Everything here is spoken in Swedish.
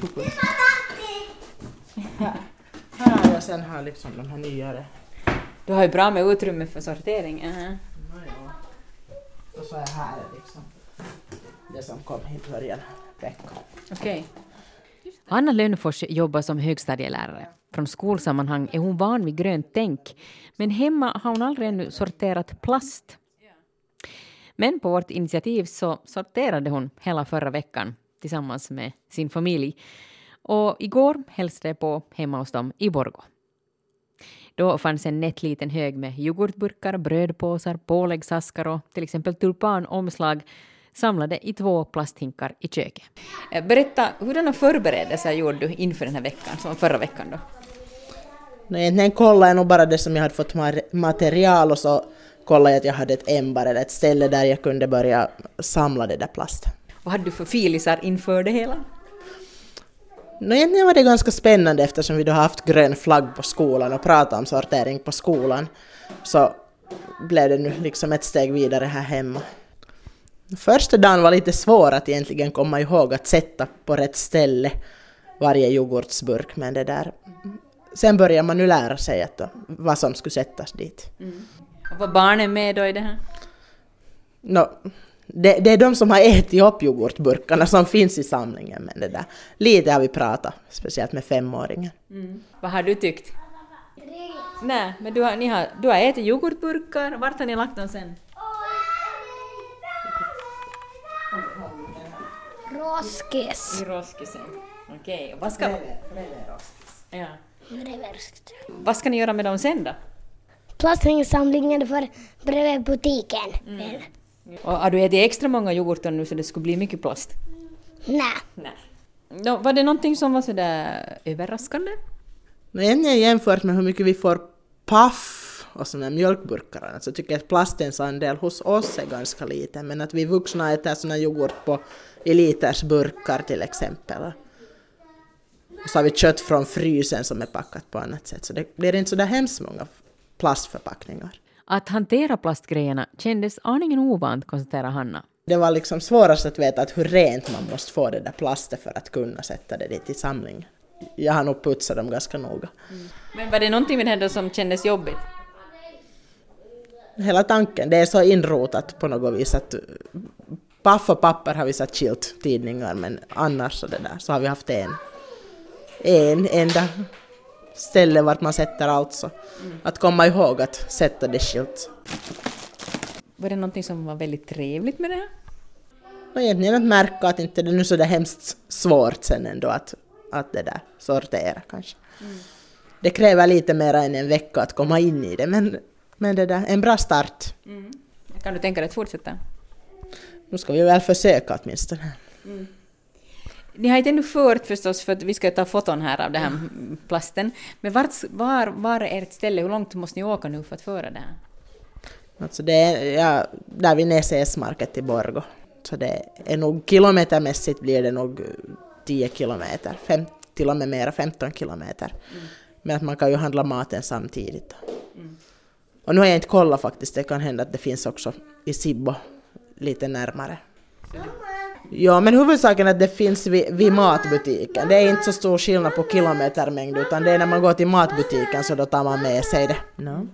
puputs. Här. Här jag sen har liksom de här nyare. Du har ju bra med utrymme för sortering. aha. Nåja. Och så är här liksom det som kom i början veckan. Okej. Anna Lönnfors jobbar som högstadielärare. Från skolsammanhang är hon van vid grönt tänk, men hemma har hon aldrig ännu sorterat plast. Men på vårt initiativ så sorterade hon hela förra veckan tillsammans med sin familj. Och igår hälsade jag på hemma hos dem i Borgå. Då fanns en nätt liten hög med yoghurtburkar, brödpåsar, påläggsaskar och till exempel tulpanomslag samlade i två plasthinkar i köket. Eh, Berätta, hurdana förberedelser gjorde du inför den här veckan, som förra veckan då? Nej, egentligen kollade jag nog bara det som jag hade fått ma- material och så kollade jag att jag hade ett ämbar eller ett ställe där jag kunde börja samla det där plasten. Vad hade du för filisar inför det hela? No, egentligen var det ganska spännande eftersom vi då har haft grön flagg på skolan och pratat om sortering på skolan. Så blev det nu liksom ett steg vidare här hemma. Första dagen var lite svår att egentligen komma ihåg att sätta på rätt ställe varje yoghurtsburk men det där Sen börjar man nu lära sig att då, vad som skulle sättas dit. Och var barnen med då i det här? Nå, det, det är de som har ätit upp yoghurtburkarna som finns i samlingen men det där. Lite har vi pratat, speciellt med femåringen. Vad har du tyckt? Nej, men du har, ni har, du har ätit yoghurtburkar. Vart har ni lagt dem sen? Roskis. I roskisen. Okej, och vad ska... Ja. Breverskt. Vad ska ni göra med dem sen då? Plastinsamlingen för bredvid butiken. väl? Och har du ätit extra många yoghurtar nu så det skulle bli mycket plast? Nej. Nej. Nå, var det någonting som var sådär överraskande? Men jämfört med hur mycket vi får paff och sådana mjölkburkar så tycker jag att plastens andel hos oss är ganska liten men att vi vuxna äter såna yoghurt på i liters burkar till exempel. Och så har vi kött från frysen som är packat på annat sätt så det blir inte så där hemskt många plastförpackningar. Att hantera plastgrejerna kändes aningen ovant, konstaterar Hanna. Det var liksom svårast att veta att hur rent man måste få det där plastet för att kunna sätta det dit i samlingen. Jag har nog putsat dem ganska noga. Men var det någonting med det här då som kändes jobbigt? Hela tanken, det är så inrotat på något vis att uh, paff och papper har vi satt skilt tidningar men annars så, det där, så har vi haft en, en enda ställe vart man sätter allt så. Att komma ihåg att sätta det skilt. Var det någonting som var väldigt trevligt med det här? Och egentligen att märka att inte det är så där hemskt svårt sen ändå att, att det där sortera kanske. Det kräver lite mer än en vecka att komma in i det men, men det där, en bra start. Kan du tänka dig att fortsätta? Nu ska vi väl försöka åtminstone. Ni har inte ännu fört förstås, för att vi ska ta foton här av den här plasten. Men vart, var, var är ert ställe? Hur långt måste ni åka nu för att föra det här? Alltså det är ja, där vid Näsesmarket i Borgo. Så det är nog kilometermässigt blir det nog 10 kilometer, fem, till och med mera 15 kilometer. Men att man kan ju handla maten samtidigt. Och nu har jag inte kollat faktiskt, det kan hända att det finns också i Sibbo lite närmare. Ja, men huvudsaken är att det finns vid, vid matbutiken. Det är inte så stor skillnad på kilometermängd utan det är när man går till matbutiken så då tar man med sig det. No.